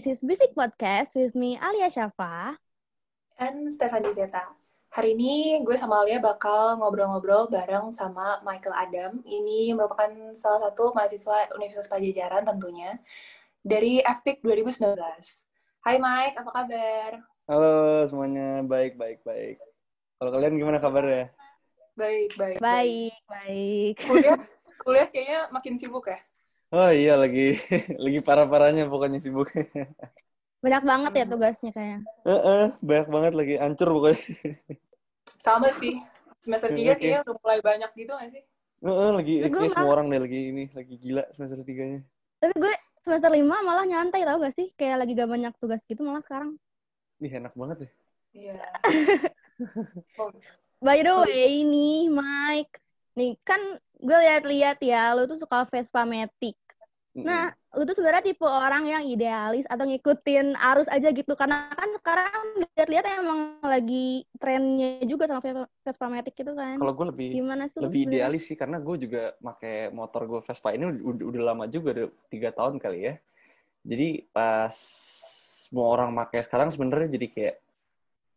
Hi, this is Bisik Podcast with me Alia Syafa. And Stephanie Zeta. Hari ini gue sama Alia bakal ngobrol-ngobrol bareng sama Michael Adam. Ini merupakan salah satu mahasiswa Universitas Pajajaran tentunya. Dari FPIC 2019. Hai Mike, apa kabar? Halo semuanya, baik, baik, baik. Kalau kalian gimana kabarnya? Baik, baik. Baik, baik. Kuliah, kuliah kayaknya makin sibuk ya? Oh iya, lagi lagi parah-parahnya pokoknya sibuk. Banyak banget ya tugasnya kayaknya. Heeh, banyak banget lagi hancur pokoknya. Sama sih. Semester 3 Oke. kayaknya udah mulai banyak gitu gak sih? Heeh, lagi Tapi gue kayak semua orang deh lagi ini, lagi gila semester tiganya. Tapi gue semester 5 malah nyantai tau gak sih? Kayak lagi gak banyak tugas gitu malah sekarang. Ih, enak banget deh. Iya. Oh, By the way nih, Mike. Nih, kan gue lihat-lihat ya, lu tuh suka Vespa Matic. Nah, lu tuh sebenarnya tipe orang yang idealis atau ngikutin arus aja gitu. Karena kan sekarang lihat-lihat emang lagi trennya juga sama Vespa- Matic gitu kan. kalau gue lebih Gimana sih? lebih idealis sih karena gue juga pakai motor gue Vespa ini udah, udah lama juga udah tiga tahun kali ya jadi pas semua orang pakai sekarang sebenarnya jadi kayak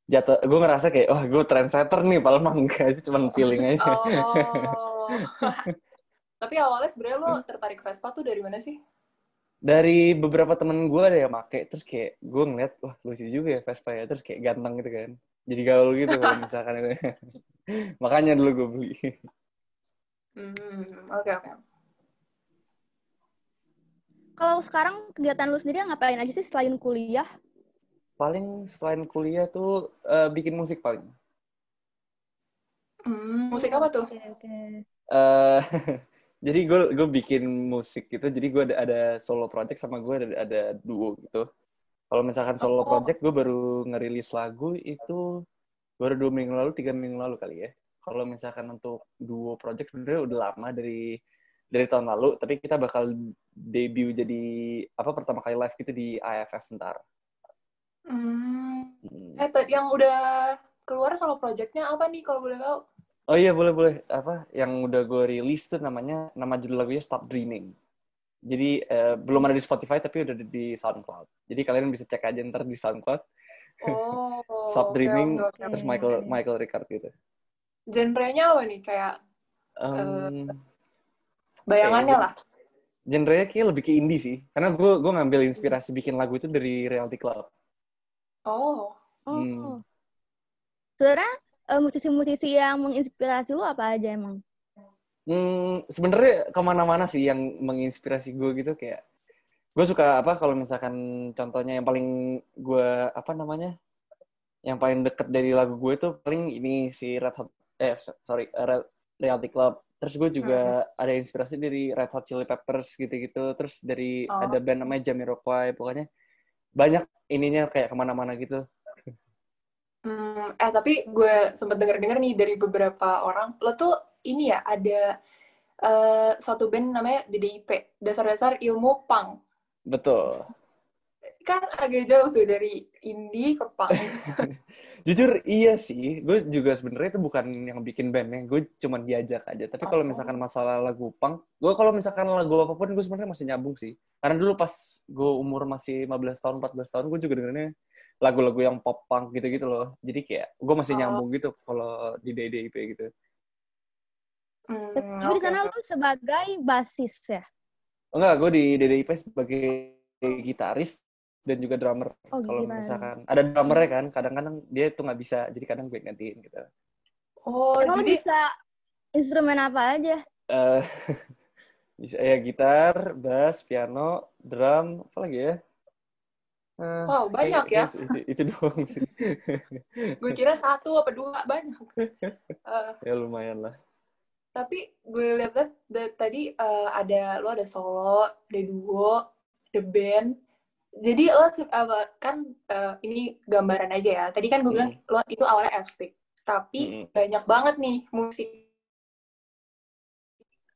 jatuh gue ngerasa kayak wah gue trendsetter nih padahal mah enggak sih cuma feeling aja Oh. Tapi awalnya sebenarnya lo tertarik Vespa tuh dari mana sih? dari beberapa temen gue ada yang make terus kayak gue ngeliat wah lucu juga ya Vespa ya terus kayak ganteng gitu kan jadi gaul gitu kalau misalkan itu makanya dulu gue beli Hmm, oke oke. Kalau sekarang kegiatan lu sendiri ngapain aja sih selain kuliah? Paling selain kuliah tuh eh, bikin musik paling Hmm, musik apa tuh? Oke, oke. eh jadi gue gue bikin musik gitu jadi gue ada, ada solo project sama gue ada, ada duo gitu kalau misalkan solo Oh. project gue baru ngerilis lagu itu baru dua minggu lalu tiga minggu lalu kali ya kalau misalkan untuk duo project sebenarnya udah lama dari dari tahun lalu tapi kita bakal debut jadi apa pertama kali live gitu di AFF ntar Hmm. Eh, yang udah keluar solo projectnya apa nih kalau boleh tahu? oh iya boleh boleh apa yang udah gue rilis tuh namanya nama judul lagunya Stop Dreaming jadi eh, belum ada di Spotify tapi udah di SoundCloud jadi kalian bisa cek aja ntar di SoundCloud Oh, Stop oke, Dreaming oke, oke, terus. Michael Michael Ricard gitu Genrenya apa nih? Kayak Em, bayangannya Oke, lah. genrenya kayak lebih ke indie sih karena gue gue ngambil inspirasi bikin lagu itu dari Reality Club Oh, Oh. Hmm. Sebenarnya eh, musisi-musisi yang menginspirasi lu apa aja emang? Hmm, sebenarnya ke mana-mana sih yang menginspirasi gue gitu kayak gue suka apa kalau misalkan contohnya yang paling gue apa namanya yang paling deket dari lagu gue tuh paling ini si Red Hot eh sorry Re- Reality Club terus gue juga ada inspirasi dari Red Hot Chili Peppers gitu-gitu terus dari Oh. ada band namanya Jamiroquai pokoknya banyak ininya kayak ke mana-mana gitu Hmm, eh tapi gue sempet denger-denger nih dari beberapa orang, lo tuh ini ya ada eh, suatu band namanya DDIP, Dasar-Dasar Ilmu Punk. betul Kan agak jauh tuh dari indie ke punk. Jujur iya sih, gue juga sebenarnya itu bukan yang bikin bandnya, gue cuma diajak aja. Tapi kalau Oh. misalkan masalah lagu punk, gue kalau misalkan lagu apa pun gue sebenarnya masih nyambung sih. Karena dulu pas gue umur masih 15 tahun, 14 tahun, gue juga dengerinnya lagu-lagu yang pop punk gitu-gitu loh. Jadi kayak gue masih Oh. nyambung gitu kalau di DDIP gitu. Hmm, Tapi di sana lu sebagai basis ya? Oh, enggak, gue di DDIP sebagai gitaris dan juga drummer. Oh, kalau gitaris. misalkan ada drummernya kan, kadang-kadang dia tuh nggak bisa, jadi kadang gue gantiin gitu. Oh, Emang jadi bisa instrumen apa aja? eh bisa ya gitar, bass, piano, drum, apa lagi ya? Eh, Wow, banyak ya. Itu, itu doang sih. gue kira satu apa dua banyak. Eh, ya lumayan lah. tapi gue lihat tadi eh, ada lo ada solo, ada duo, ada band. Jadi lo apa, kan eh, ini gambaran aja ya. Tadi kan gue bilang lo itu awalnya FPIC, tapi Mm. banyak banget nih musik.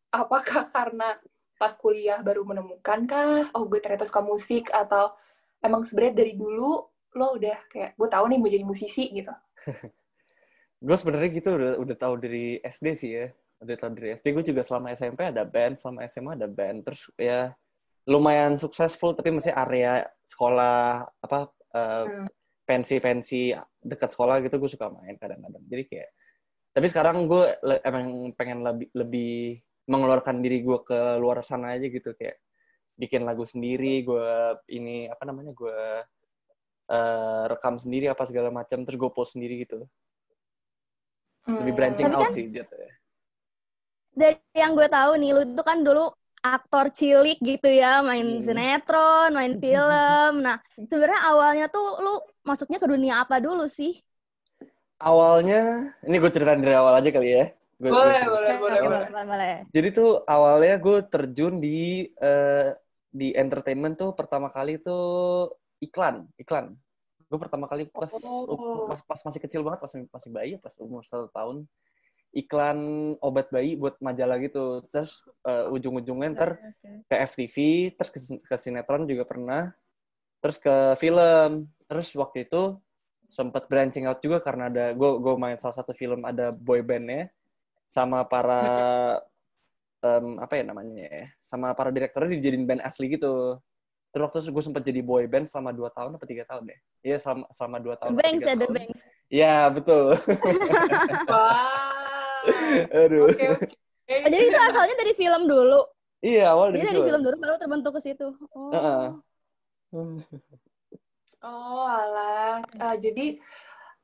Apakah karena pas kuliah baru menemukan kah? Oh gue ternyata suka musik atau emang sebenarnya dari dulu lo udah kayak gue tahu nih mau jadi musisi gitu. Gue sebenarnya gitu udah udah tahu dari SD sih ya. Udah tahu dari SD. Gue juga selama SMP ada band, selama SMA ada band. Terus ya lumayan successful tapi masih area sekolah apa uh, Hmm. pensi-pensi dekat sekolah gitu gue suka main kadang-kadang jadi kayak tapi sekarang gue le- emang pengen lebih lebih mengeluarkan diri gue ke luar sana aja gitu kayak bikin lagu sendiri gue ini apa namanya gue eh, rekam sendiri apa segala macam terus gue post sendiri gitu lebih Hmm. branching Tapi out kan- sih jatuhnya Dari yang gue tahu nih, lu tuh kan dulu aktor cilik gitu ya, main Hmm. sinetron, main film. Nah, sebenarnya awalnya tuh lu masuknya ke dunia apa dulu sih? awalnya ini gue ceritain dari awal aja kali ya Gua- gua Boleh, cerita. boleh, boleh, boleh. boleh, boleh. Jadi tuh awalnya gue terjun di eh, di entertainment tuh pertama kali tuh iklan, iklan. Gue pertama kali pas, Oh. pas pas masih kecil banget, pas masih bayi, pas umur satu tahun, iklan obat bayi buat majalah gitu. Terus eh, ujung-ujungnya ntar ke FTV, terus ke, ke sinetron juga pernah, terus ke film. Terus waktu itu sempat branching out juga karena ada gue gue main salah satu film ada boy bandnya sama para em, apa ya namanya ya sama para direkturnya dijadiin band asli gitu terus waktu itu gue sempat jadi boy band selama dua tahun atau tiga tahun deh iya selama selama dua tahun Banks ya, The. Banks. Iya betul Wah. Aduh Oke, oke. Oh, jadi itu asalnya dari film dulu. iya awal Jadi dari dari film film dulu baru terbentuk ke situ. Oh. Heeh. Oh, alah. Eh, jadi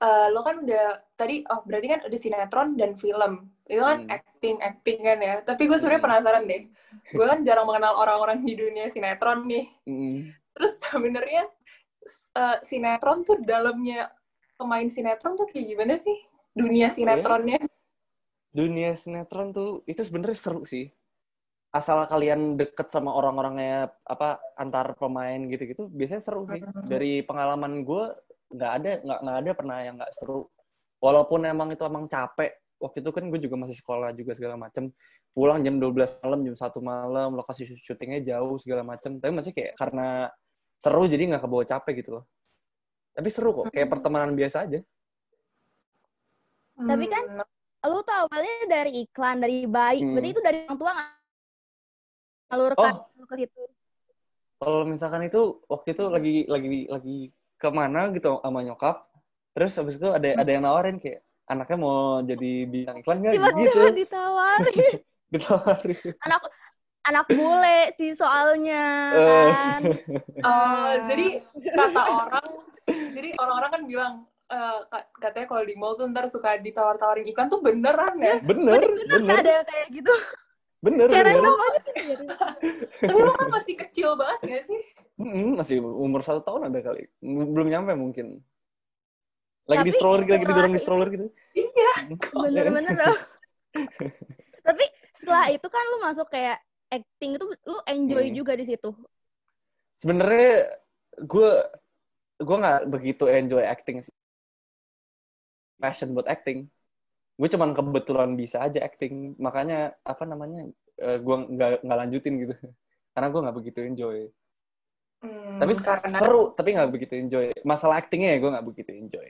eh, lo kan udah tadi oh berarti kan udah sinetron dan film. Itu kan Hmm. acting acting kan ya. Tapi gue sebenarnya Hmm. penasaran deh. Gue kan jarang mengenal orang-orang di dunia sinetron nih. Mm. Terus sebenarnya eh, sinetron tuh dalamnya pemain sinetron tuh kayak gimana sih? Dunia sinetronnya. Dunia sinetron tuh itu sebenarnya seru sih. Asal kalian deket sama orang-orangnya apa antar pemain gitu-gitu biasanya seru sih. Hmm. dari pengalaman gue nggak ada nggak nggak ada pernah yang nggak seru. Walaupun emang itu emang capek waktu itu kan gue juga masih sekolah juga segala macem. Pulang jam 12 malam jam satu malam lokasi syutingnya jauh segala macem. Tapi masih kayak karena seru jadi nggak kebawa capek gitu loh. Tapi seru kok kayak Hmm. pertemanan biasa aja. Tapi kan Hmm. Lu tuh awalnya dari iklan, dari bayi. Hmm. Berarti itu dari orang tua nggak ngalurkan Oh. ke situ. kalau misalkan itu waktu itu lagi lagi lagi ke mana gitu sama nyokap terus habis itu ada ada yang nawarin kayak anaknya mau jadi bintang iklan nggak gitu Tiba-tiba ditawarin. ditawarin anak anak bule sih soalnya Eh. kan. Oh, jadi kata orang, jadi orang-orang kan bilang eh, ka- katanya kalau di mall tuh ntar suka ditawar-tawarin iklan tuh beneran ya. bener Bener bener ada kayak gitu. bener Kayak bener gitu. Tapi lo kan masih kecil banget gak sih? Mm, masih umur satu tahun ada kali belum nyampe mungkin lagi di Tapi stroller lagi setelah didorong di stroller gitu Iya. Bener-bener loh. Tapi setelah itu kan lu masuk kayak acting itu lu enjoy Hmm. juga di situ. sebenarnya gue gue nggak begitu enjoy acting sih passion buat acting gue cuman kebetulan bisa aja acting makanya apa namanya gue nggak nggak lanjutin gitu karena gue nggak begitu enjoy Hmm, tapi karena seru tapi nggak begitu enjoy masalah actingnya ya gue nggak begitu enjoy.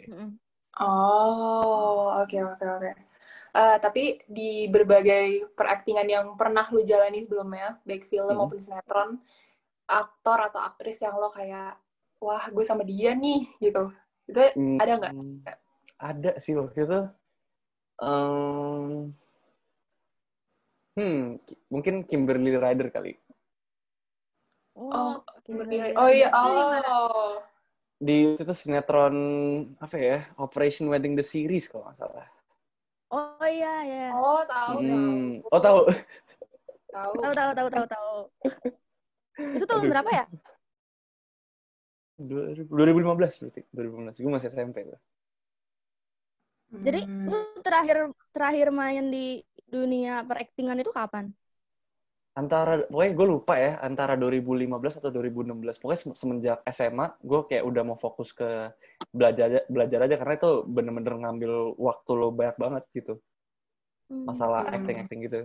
Oh, oke oke oke. Eh, tapi di berbagai peraktingan yang pernah lu jalani sebelumnya, baik film Hmm. maupun sinetron, aktor atau aktris yang lo kayak, wah gue sama dia nih, gitu. Itu Hmm, ada nggak? Ada sih waktu itu Em, hmm ki- mungkin Kimberly Ryder kali Oh, Kimberly berdiri. Oh iya, oh. di itu sinetron apa ya Operation Wedding the Series kalau nggak salah Oh iya ya. Oh, tahu. Hmm. tahu. Oh tahu. Tahu. Tahu tahu tahu tahu tahu. Itu tahun Aduh. berapa ya? 2015 berarti. 2015. Gue masih SMP tuh. Jadi Hmm. lu terakhir terakhir main di dunia peraktingan itu kapan? Antara pokoknya gue lupa ya, antara 2015 atau 2016. Pokoknya sem- semenjak SMA, gue kayak udah mau fokus ke belajar aja, belajar aja karena itu bener-bener ngambil waktu lo banyak banget gitu. Hmm. Masalah Hmm. acting-acting gitu.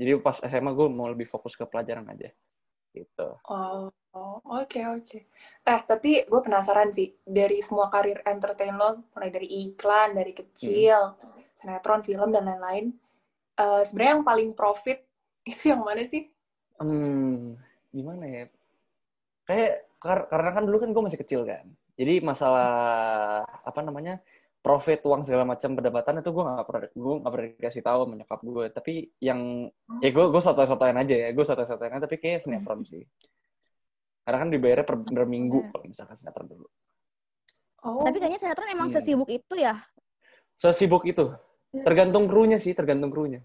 Jadi pas SMA gue mau lebih fokus ke pelajaran aja. Gitu. Oh, oh, oke oke. Eh tapi gue penasaran sih dari semua karir entertain lo, mulai dari iklan dari kecil, sinetron, film dan lain-lain. eh, Sebenarnya yang paling profit itu yang mana sih? Hmm, gimana ya? kayak kar- karena kan dulu kan gue masih kecil kan. Jadi masalah apa namanya profit uang segala macam pendapatan itu gue nggak pernah gue nggak pernah dikasih tahu sama nyokap gue. Tapi yang ya gue gue sotoy-sotoyan aja ya, gue sotoy-sotoyan tapi kayak sinetron sih. Karena kan dibayarnya per, per minggu kalau misalkan sinetron dulu. Oh, Tapi kayaknya sinetron emang Hmm. sesibuk itu ya. Sesibuk itu. Tergantung krunya sih, tergantung krunya.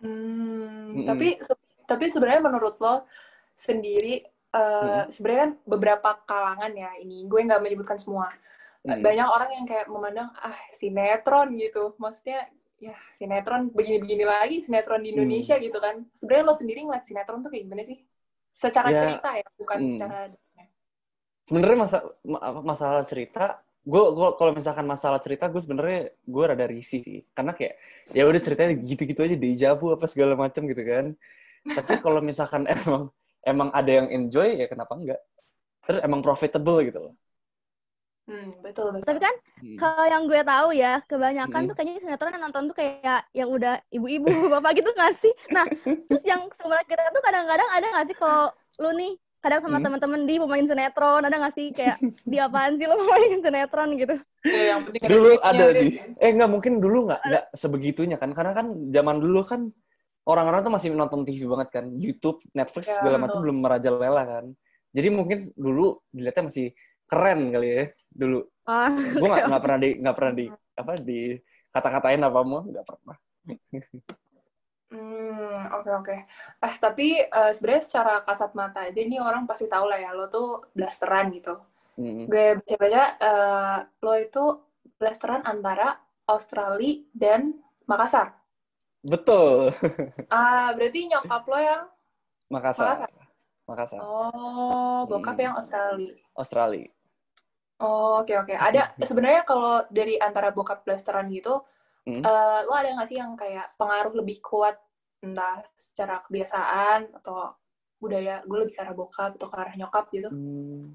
Hmm, Mm-mm. tapi se- tapi sebenarnya menurut lo sendiri eh, sebenarnya kan beberapa kalangan ya ini gue nggak menyebutkan semua Mm. banyak orang yang kayak memandang ah sinetron gitu maksudnya ya sinetron begini-begini lagi sinetron di Indonesia gitu kan sebenarnya lo sendiri ngeliat sinetron tuh kayak gimana sih secara Ya, cerita ya bukan mm. secara sebenarnya masa masalah cerita gue kalau misalkan masalah cerita gue sebenarnya gue rada risih sih. Karena kayak ya udah ceritanya gitu-gitu aja deja vu apa segala macam gitu kan. Tapi kalau misalkan emang emang ada yang enjoy ya kenapa enggak? Terus emang profitable gitu loh hmm, betul betul Tapi kan Hmm. kalau yang gue tahu ya, kebanyakan Mm. tuh kayaknya sinetron yang nonton tuh kayak yang udah ibu-ibu, bapak gitu nggak sih? Nah, terus yang sebenarnya kita tuh kadang-kadang ada nggak sih kalau lu nih kadang sama Hmm. teman-teman di pemain sinetron, ada nggak sih kayak di apaan sih lu pemain sinetron gitu? Ya, yang penting dulu ada gitu sih kan. eh nggak mungkin dulu nggak nggak sebegitunya kan karena kan zaman dulu kan orang-orang tuh masih nonton TV banget kan YouTube Netflix Ya, segala macam belum merajalela kan jadi mungkin dulu dilihatnya masih keren kali ya dulu Ah, gue nggak nggak pernah di nggak pernah di apa di kata-katain apa mau nggak pernah Hmm, oke oke. Eh tapi eh, sebenarnya secara kasat mata aja nih orang pasti tahu lah ya lo tuh blasteran gitu. Mm. Gue baca-baca eh, lo itu blasteran antara Australia dan Makassar. betul Ah, berarti nyokap lo yang Makassar Makassar oh, bokap Hmm. yang Australia. Australia Oh, oke oke. Ada sebenarnya kalau dari antara bokap blasteran gitu, Hmm. eh, lo ada nggak sih yang kayak pengaruh lebih kuat entah secara kebiasaan atau budaya? Gue lebih ke arah bokap atau ke arah nyokap gitu. Hmm,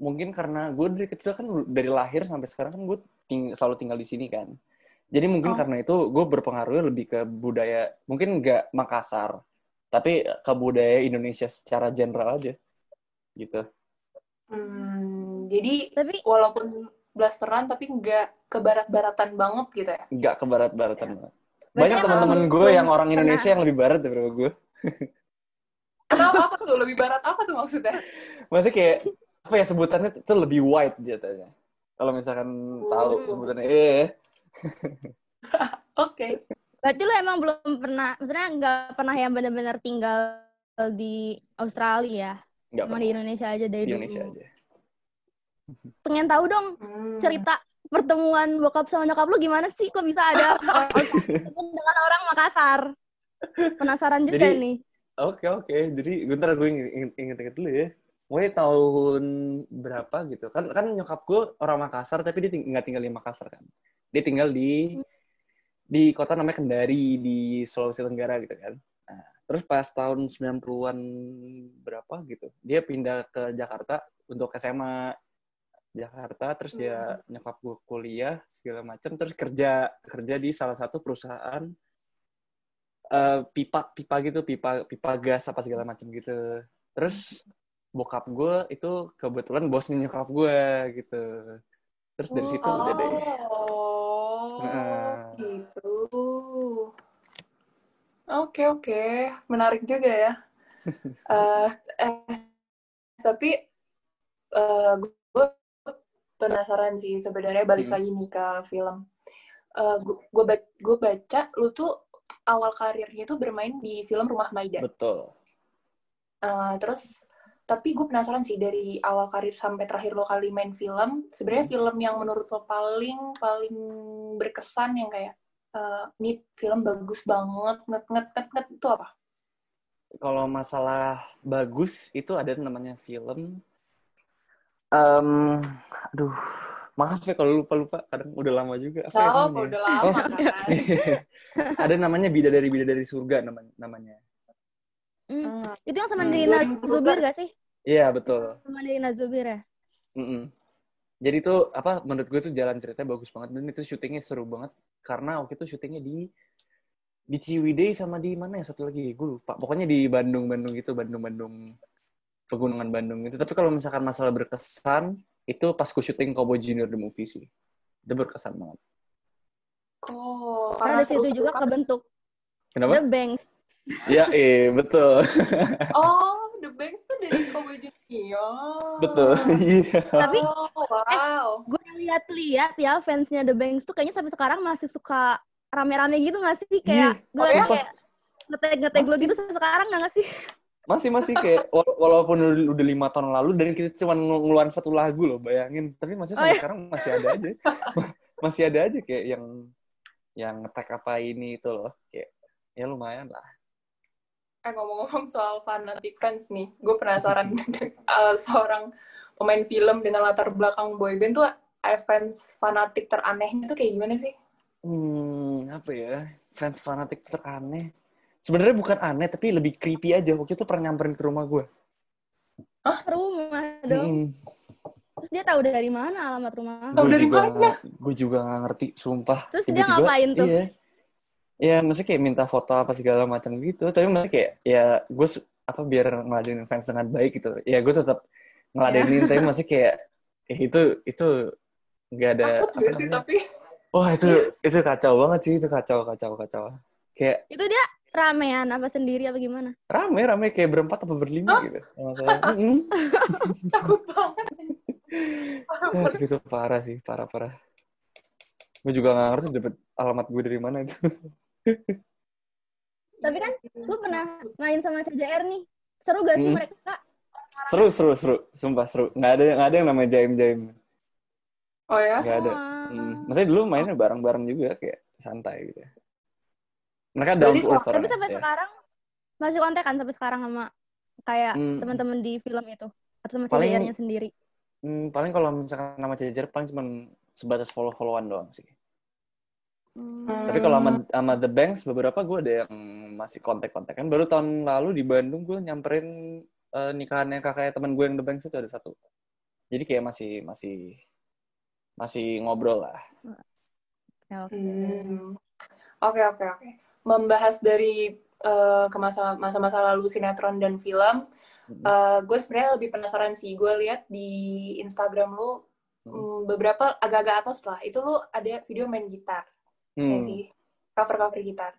mungkin karena gue dari kecil kan dari lahir sampai sekarang kan gue ting- selalu tinggal di sini kan. Jadi mungkin Oh. karena itu gue berpengaruhnya lebih ke budaya, mungkin nggak Makassar, tapi ke budaya Indonesia secara general aja, gitu. Hmm, jadi tapi walaupun blasteran tapi nggak ke barat-baratan banget gitu ya? Nggak ke barat-baratan banget. Berarti Banyak teman-teman gue yang orang pernah- Indonesia yang lebih barat daripada gue. Kenapa apa tuh? Lebih barat apa tuh maksudnya? Maksudnya kayak apa ya sebutannya itu lebih white jatuhnya. Kalau misalkan tahu Oh. sebutannya, eh Oke. berarti lu emang belum pernah, maksudnya nggak pernah yang benar-benar tinggal di Australia ya? nggak Cuma pernah. di Indonesia aja dari Di dulu. Indonesia aja. Pengen tahu dong Hmm. cerita pertemuan bokap sama nyokap lu gimana sih? Kok bisa ada dengan orang Makassar? Penasaran juga Jadi- nih. Oke oke, jadi bentar gue inget- inget-inget dulu ya. Mulai tahun berapa gitu kan? Kan nyokap gue orang Makassar, tapi dia ting- nggak tinggal di Makassar kan. Dia tinggal di di kota namanya Kendari di Sulawesi Tenggara gitu kan. Nah, terus pas tahun 90-an berapa gitu, dia pindah ke Jakarta untuk SMA Jakarta, terus dia nyokap gue kuliah segala macam, terus kerja kerja di salah satu perusahaan eh, pipa pipa gitu pipa pipa gas apa segala macam gitu terus bokap gue itu kebetulan bosnya nyokap gue gitu terus dari situ udah deh Oh, Heeh. gitu. Oke, oke. Menarik juga ya. Eh, eh, tapi eh, gue penasaran sih sebenarnya balik Hmm. lagi nih ke film. Eh, gue gue baca lu tuh awal karirnya tuh bermain di film Rumah Maida. betul Eh, terus tapi gue penasaran sih dari awal karir sampai terakhir lo kali main film sebenarnya Hmm. film yang menurut lo paling paling berkesan yang kayak eh, ini film bagus banget nget nget nget nget itu apa? kalau masalah bagus itu ada namanya film Em, aduh maaf ya kalau lupa lupa kadang udah lama juga apa ya Oh, namanya? udah lama Oh. kan. ada namanya bidadari bidadari surga namanya namanya Hmm. Hmm. Itu yang sama Hmm. Nina 2012. Zubir gak sih? iya betul Sama Nina Zubir ya? Mm-mm. Jadi tuh apa menurut gue tuh jalan ceritanya bagus banget dan itu syutingnya seru banget karena waktu itu syutingnya di di Ciwidey sama di mana ya satu lagi gue lupa pokoknya di Bandung Bandung gitu Bandung Bandung pegunungan Bandung itu. Tapi kalau misalkan masalah berkesan, itu pas gue syuting Cowboy Junior the movie sih. Itu berkesan banget. Oh, Karena di situ juga kan. kebentuk Kenapa? The Bank. Ya, eh, betul. Oh, The Banks tuh dari Cowboy Junior. betul. Iya. Tapi Oh, wow. gue lihat-lihat ya fansnya The Banks tuh kayaknya sampai sekarang masih suka rame-rame gitu gak sih? Kayak Iya, gue oh ya? kayak ngetek-ngetek gue gitu sampai sekarang gak sih? Masih masih kayak wala- walaupun udah, lima tahun lalu dan kita cuma ngelu- ngeluarin satu lagu loh, bayangin. Tapi masih Oh, sampai iya. sekarang masih ada aja. masih ada aja kayak yang yang ngetek apa ini itu loh. Kayak ya lumayan lah. Eh ngomong-ngomong soal fanatic fans nih, gue penasaran eh, seorang pemain film dengan latar belakang boyband tuh eh, fans fanatik teranehnya tuh kayak gimana sih? Hmm, apa ya? Fans fanatik teraneh. Sebenarnya bukan aneh, tapi lebih creepy aja. Waktu itu pernah nyamperin ke rumah gue. Rumah dong. Hmm, Terus dia tahu dari mana alamat rumah? Tahu gue dari juga, mana? Gue juga gak ngerti, sumpah. Terus dia ngapain tuh? Iya. Ya, maksudnya kayak minta foto apa segala macam gitu. Tapi maksudnya kayak, ya gue su- apa biar ngeladenin fans dengan baik gitu. Ya gue tetap ngeladenin, tapi maksudnya kayak, eh itu, itu nggak ada, Takut apa sih tapi? Wah, itu, itu kacau banget sih. Itu kacau, kacau, kacau. Kayak, Itu dia ramean apa sendiri apa gimana? rame rame kayak berempat atau berlima gitu salah. Mm-mm. Takut banget. Wah, itu, itu parah sih parah parah gue juga nggak ngerti dapet alamat gue dari mana itu Tapi kan lu pernah main sama CJR nih. Seru gak sih Hmm. mereka? seru seru seru sumpah seru nggak ada nggak ada yang namanya jaim jaim Oh ya? nggak ada hmm. maksudnya dulu mainnya bareng bareng juga kayak santai gitu mereka down to earth Tapi sampai ya. sekarang masih kontak kan sampai sekarang sama kayak Hmm. teman-teman di film itu atau sama Paling- sendiri. Hmm, paling kalau misalkan nama Jajar paling cuma sebatas follow followan doang sih Hmm. Tapi kalau sama, sama The Banks, beberapa gue ada yang masih kontak-kontak. Kan baru tahun lalu di Bandung gue nyamperin eh, nikahannya kakak teman gue yang The Banks itu ada satu. Jadi kayak masih masih masih ngobrol lah. Oke. Hmm. Oke oke oke. Membahas dari eh, ke masa masa-masa lalu sinetron dan film, Hmm. eh, gue sebenarnya lebih penasaran sih. Gue lihat di Instagram lu Hmm. mm, beberapa agak-agak atas lah. Itu lu ada video main gitar, ya Hmm. sih, cover-cover gitar.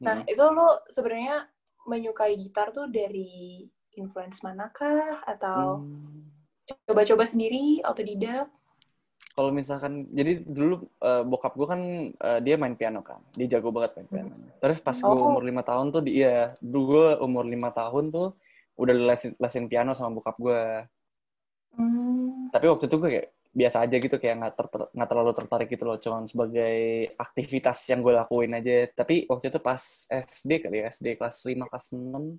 Nah Hmm. itu lu sebenarnya menyukai gitar tuh dari influence manakah atau Hmm. coba-coba sendiri otodidak? Kalau misalkan, jadi dulu eh, bokap gue kan eh, dia main piano kan, dia jago banget main piano. Terus pas gue Oh. umur lima tahun tuh, dia dulu gue umur lima tahun tuh udah lesin, lesin piano sama bokap gue. Hmm. Tapi waktu itu gue kayak biasa aja gitu, kayak nggak ter- nggak terlalu tertarik gitu loh, cuman sebagai aktivitas yang gue lakuin aja. Tapi waktu itu pas SD kali ya, SD kelas 5, kelas 6,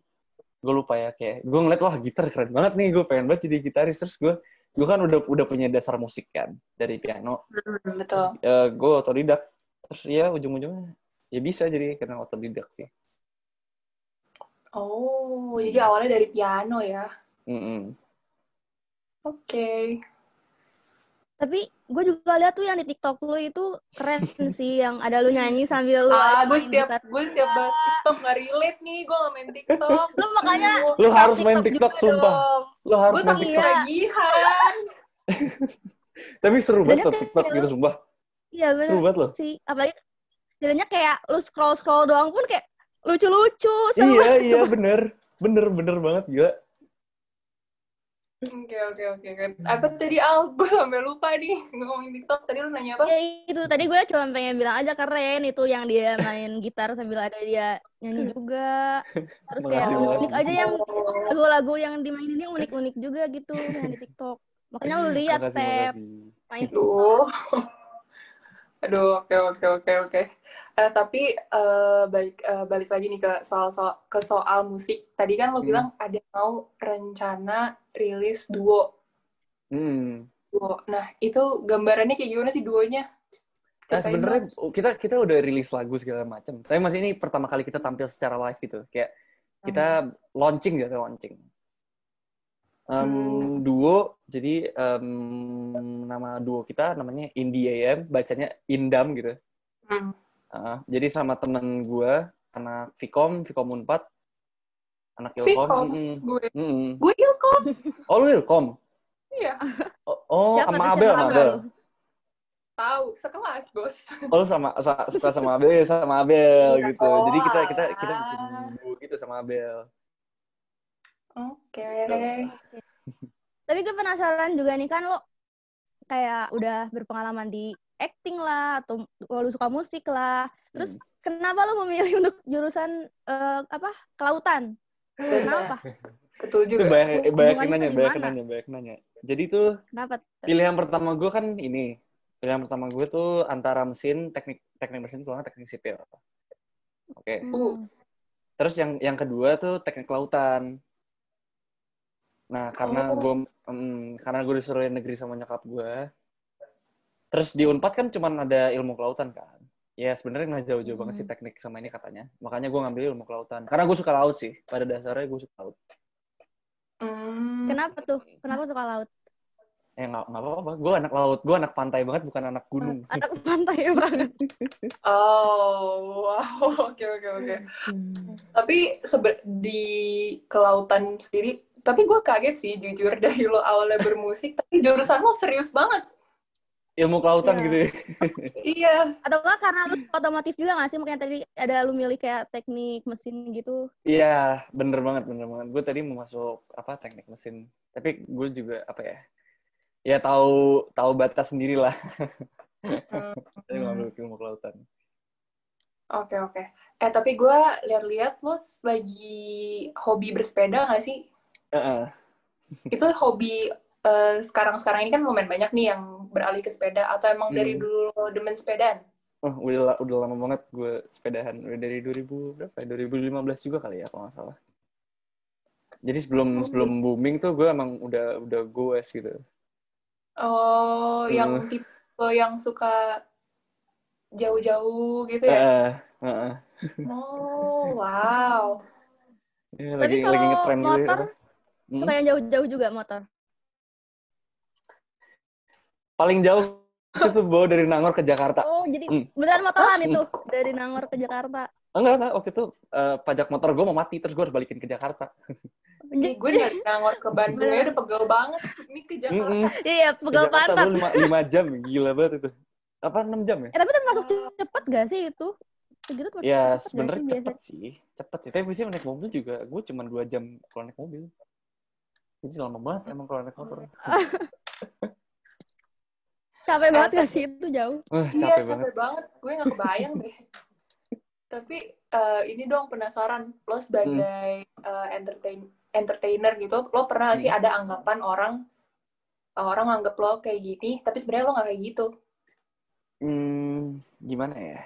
gue lupa ya, kayak gue ngeliat, wah gitar keren banget nih, gue pengen banget jadi gitaris. Terus gue gue kan udah udah punya dasar musik kan dari piano Hmm, betul. ya gue otodidak terus ya ujung-ujungnya ya bisa jadi karena otodidak sih Oh, jadi awalnya dari piano ya. Mm-mm. Oke. Tapi gue juga lihat tuh yang di TikTok lu itu keren sih yang ada lu nyanyi sambil lu Ah, gue setiap gitar. gue setiap bahas TikTok nggak relate nih, gue nggak main TikTok. Lu makanya lu harus main TikTok sumpah dong. lu harus main TikTok ketagihan. tapi seru banget TikTok gitu sumpah Iya bener seru banget loh sih. Apalagi jadinya kayak lu scroll-scroll doang pun kayak lucu-lucu. seru. iya iya bener bener bener banget gila Oke oke oke. oke. Apa tadi Al? Gue sampai lupa nih ngomongin TikTok. Tadi lu nanya apa? Ya itu tadi gue cuma pengen bilang aja keren itu yang dia main gitar sambil ada dia nyanyi juga. Terus kayak Makasih unik banget. aja yang Oh. lagu-lagu yang dimaininnya unik-unik juga gitu yang di TikTok. Makanya lu lihat makasih main Aduh. Aduh, oke oke oke oke. Eh, tapi eh, balik eh, balik lagi nih ke soal soal ke soal musik. Tadi kan lo Hmm. bilang ada mau rencana rilis duo. hmm. duo. Nah, itu gambarannya kayak gimana sih duonya? Nah, sebenarnya kita kita udah rilis lagu segala macam. Tapi masih ini pertama kali kita tampil secara live gitu. Kayak kita launching gitu, launching. Em, Hmm. Duo, jadi em, nama duo kita namanya Indie AM, bacanya Indam gitu. Hmm. Uh, jadi sama temen gue, anak Vkom, Vkom Unpad, Anak Ilkom. Vkom. Mm-mm. Gue. Mm-mm. Gue Ilkom. Oh, lu Ilkom? Iya. Oh, oh Siapa sama Abel, sama Abel? Tahu, sekelas, Bos. Oh, lu sama sa- suka sama Abel, sama Abel Iya. gitu. Oh, Jadi kita kita kita bikin duo gitu sama Abel. Oke. Tapi gue penasaran juga nih kan lo kayak udah berpengalaman di acting lah atau lo suka musik lah. Terus Hmm. kenapa lo memilih untuk jurusan eh, apa kelautan? Kenapa? Betul Itu juga. banyak banyak yang hubungannya nanya, tuh banyak nanya, banyak nanya. Jadi tuh Kenapa? pilihan pertama gue kan ini. Pilihan pertama gue tuh antara mesin, teknik teknik mesin kalau nggak teknik sipil. Oke. Hmm. Terus yang yang kedua tuh teknik kelautan. Nah, karena Oh. gue karena gue disuruh negeri sama nyokap gue. Terus di Unpad kan cuman ada ilmu kelautan kan. Ya sebenarnya nggak jauh-jauh banget sih Hmm. teknik sama ini katanya. Makanya gue ngambil ilmu kelautan. Karena gue suka laut sih. Pada dasarnya gue suka laut. Hmm. Kenapa tuh? Kenapa suka laut? Ya nggak nggak apa-apa. Gue anak laut. Gue anak pantai banget, bukan anak gunung. Anak pantai banget. Oh, wow. Oke, oke, oke. Tapi sebe- di kelautan sendiri, tapi gue kaget sih jujur dari lo awalnya bermusik, tapi jurusan lo serius banget. Ilmu kelautan Iya. gitu ya. Iya. Atau enggak karena lu otomotif juga nggak sih? Makanya tadi ada lu milih kayak teknik mesin gitu. Iya, bener banget, bener banget. Gue tadi mau masuk apa teknik mesin, tapi gue juga apa ya? Ya tahu tahu batas sendiri lah. Hmm. Tapi ngambil ilmu kelautan. Oke, oke. Eh, tapi gue lihat-lihat lo lagi hobi bersepeda nggak sih? Heeh. Itu hobi eh, sekarang-sekarang ini kan lumayan banyak nih yang beralih ke sepeda, atau emang dari Hmm. dulu lo demen sepedaan? Oh, udah udah lama banget gue sepedahan. Udah dari 2000 berapa ya? 2015 juga kali ya kalau nggak salah. Jadi sebelum Oh. sebelum booming tuh gue emang udah udah goes gitu. Oh, yang Hmm. tipe yang suka jauh-jauh gitu ya? Heeh, heeh. Oh, wow. Ya, Tapi lagi kalau lagi ngetren gitu. motor, apa. Hmm? Suka yang jauh-jauh juga motor. Paling jauh itu bawa dari Nangor ke Jakarta. Oh, jadi Hmm. beneran motoran itu dari Nangor ke Jakarta. Enggak, enggak. Waktu itu eh, pajak motor gue mau mati, terus gue harus balikin ke Jakarta. Ih, gue dari Nangor ke Bandung ya udah pegel banget. Ini ke Jakarta. Iya, Ke pegel Jakarta pantat. gue 5, jam, gila banget itu. Apa 6 jam ya? Eh, tapi termasuk cepet gak sih itu? Segitu termasuk Ya cepet sebenarnya sih cepet sih, cepet sih. Tapi biasanya naik mobil juga, gue cuma 2 jam kalau naik mobil. Jadi lama banget emang kalau naik motor. Capek banget gak sih itu jauh? Wah, Iya, capek capek banget. banget. Gue gak kebayang deh. Tapi eh, ini dong penasaran. Lo sebagai eh, entertain entertainer gitu, lo pernah nggak sih Hmm. ada anggapan orang orang nganggep lo kayak gini, tapi sebenarnya lo nggak kayak gitu. Hmm, gimana ya?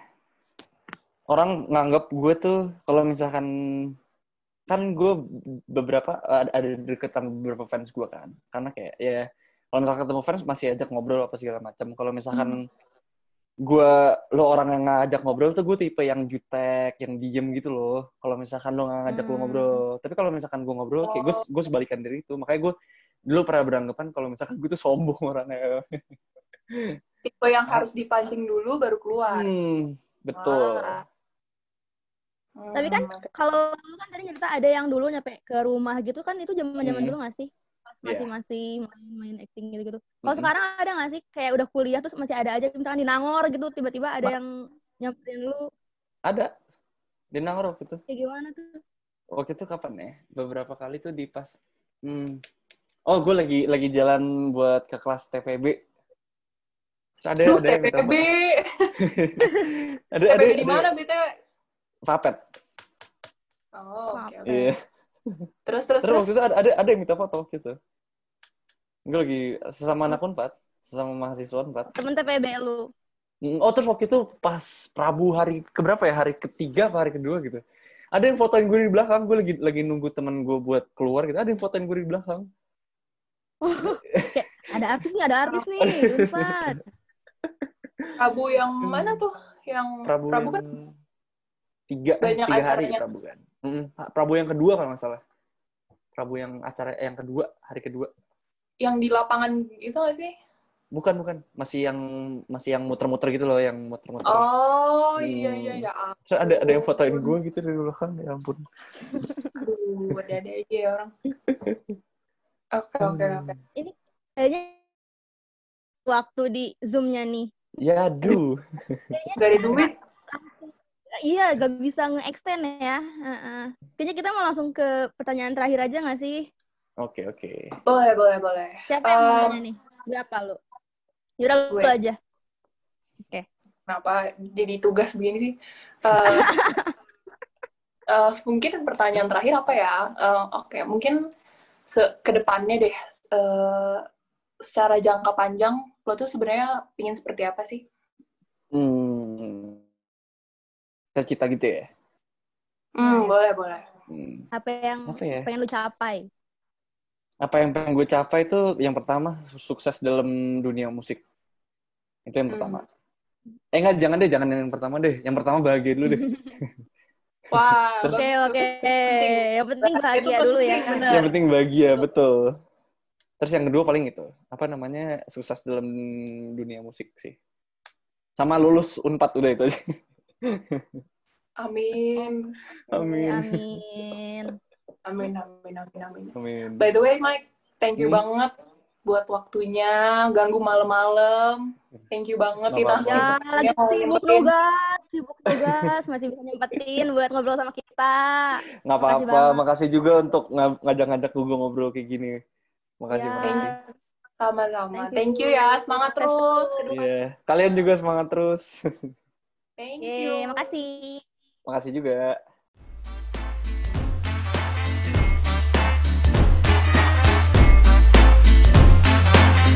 Orang nganggap gue tuh kalau misalkan kan gue beberapa ada, ada deket sama beberapa fans gue kan, karena kayak ya kalau misalkan ketemu fans masih ajak ngobrol apa segala macam. Kalau misalkan gue lo orang yang ngajak ngobrol tuh gue tipe yang jutek, yang diem gitu loh. Kalau misalkan lo nggak ngajak lo Hmm. ngobrol, tapi kalau misalkan gue ngobrol, kayak gue gue sebalikan dari itu. Makanya gue dulu pernah beranggapan kalau misalkan gue tuh sombong orangnya. Tipe yang harus dipancing dulu baru keluar. Hmm, betul. Wah. Hmm, Tapi kan kalau lu kan tadi cerita ada yang dulu nyampe ke rumah gitu kan itu zaman-zaman Hmm. dulu gak sih? Pas Iya. masih masih main-main acting gitu-gitu. Kalau Mm-mm. sekarang ada gak sih kayak udah kuliah terus masih ada aja misalkan di Nangor gitu tiba-tiba ada Ma- yang nyamperin lu Ada. Di Nangor waktu itu. kayak gimana tuh? Waktu itu kapan ya? Beberapa kali tuh di pas... Hmm. Oh, gue lagi lagi jalan buat ke kelas TPB. Terus ada, Duh, ada yang TPB. ada, ada, TPB di ada- mana, BTW? Vapet. Oh, oke, oke. Iya. Terus, terus, Terus terus. waktu itu ada, ada, ada yang minta foto gitu. Gue lagi sesama anak Unpad. Sesama mahasiswa Unpad. Temen TPB lu. Mm, Oh, terus waktu itu pas Prabu hari keberapa ya? Hari ketiga apa hari kedua gitu. Ada yang fotoin gue di belakang. Gue lagi lagi nunggu temen gue buat keluar gitu. Ada yang fotoin gue di belakang. Ada artis nih, ada artis nih, Unpad. Prabu yang Hmm. mana tuh? Yang Prabu, Prabu yang kan tiga, banyak tiga hari. Prabu kan. Mm, Prabu yang kedua kalau nggak salah. Prabu yang acara yang kedua, hari kedua. yang di lapangan itu gak sih? Bukan, bukan. Masih yang masih yang muter-muter gitu loh, yang muter-muter. Oh, Hmm. iya, iya, ya. Terus ada ada yang fotoin gue gitu dari belakang, ya ampun. Aduh. Ada-ada aja ya orang. Oke, oke, oke. Kayaknya waktu di Zoom-nya nih. Ya, aduh. Gak ada duit. Iya, gak bisa nge-extend ya. Heeh. Kayaknya kita mau langsung ke pertanyaan terakhir aja gak sih? Oke, oke. Boleh, boleh, boleh. Siapa yang mau Um, nanya nih? Berapa lu? Yaudah lu gue. aja. Kenapa jadi tugas begini sih? Eh, eh, mungkin pertanyaan terakhir apa ya? Eh, Oke, mungkin se ke depannya deh. eh, secara jangka panjang, lo tuh sebenarnya pingin seperti apa sih? Hmm. Cita-cita gitu ya? Hmm, boleh, boleh. Hmm. Apa yang Apa ya? pengen lu capai? Apa yang pengen gue capai itu yang pertama sukses dalam dunia musik. Itu yang Hmm. pertama. Eh enggak, jangan deh, jangan yang pertama deh. Yang pertama bahagia dulu deh. Wah, Oke, oke. penting. Yang penting bahagia penting, dulu ya. bener. yang penting bahagia, betul. Terus yang kedua paling itu, apa namanya, sukses dalam dunia musik sih. Sama lulus Unpad udah itu aja. Amin. Amin. Amin. Amin, amin, amin, amin. Amin. By the way, Mike, thank you Hmm. banget buat waktunya, ganggu malam-malam. Thank you banget kita. Ya, sibuk- lagi sibuk nugas, sibuk nugas, masih bisa nyempetin buat ngobrol sama kita. Nggak apa-apa, makasih juga untuk nga- ngajak-ngajak gue ngobrol kayak gini. Makasih, Ya. makasih. Sama-sama. Thank Thank you. you, ya, semangat terus. Iya, kalian juga semangat terus. Thank Yeay, you. makasih. makasih juga.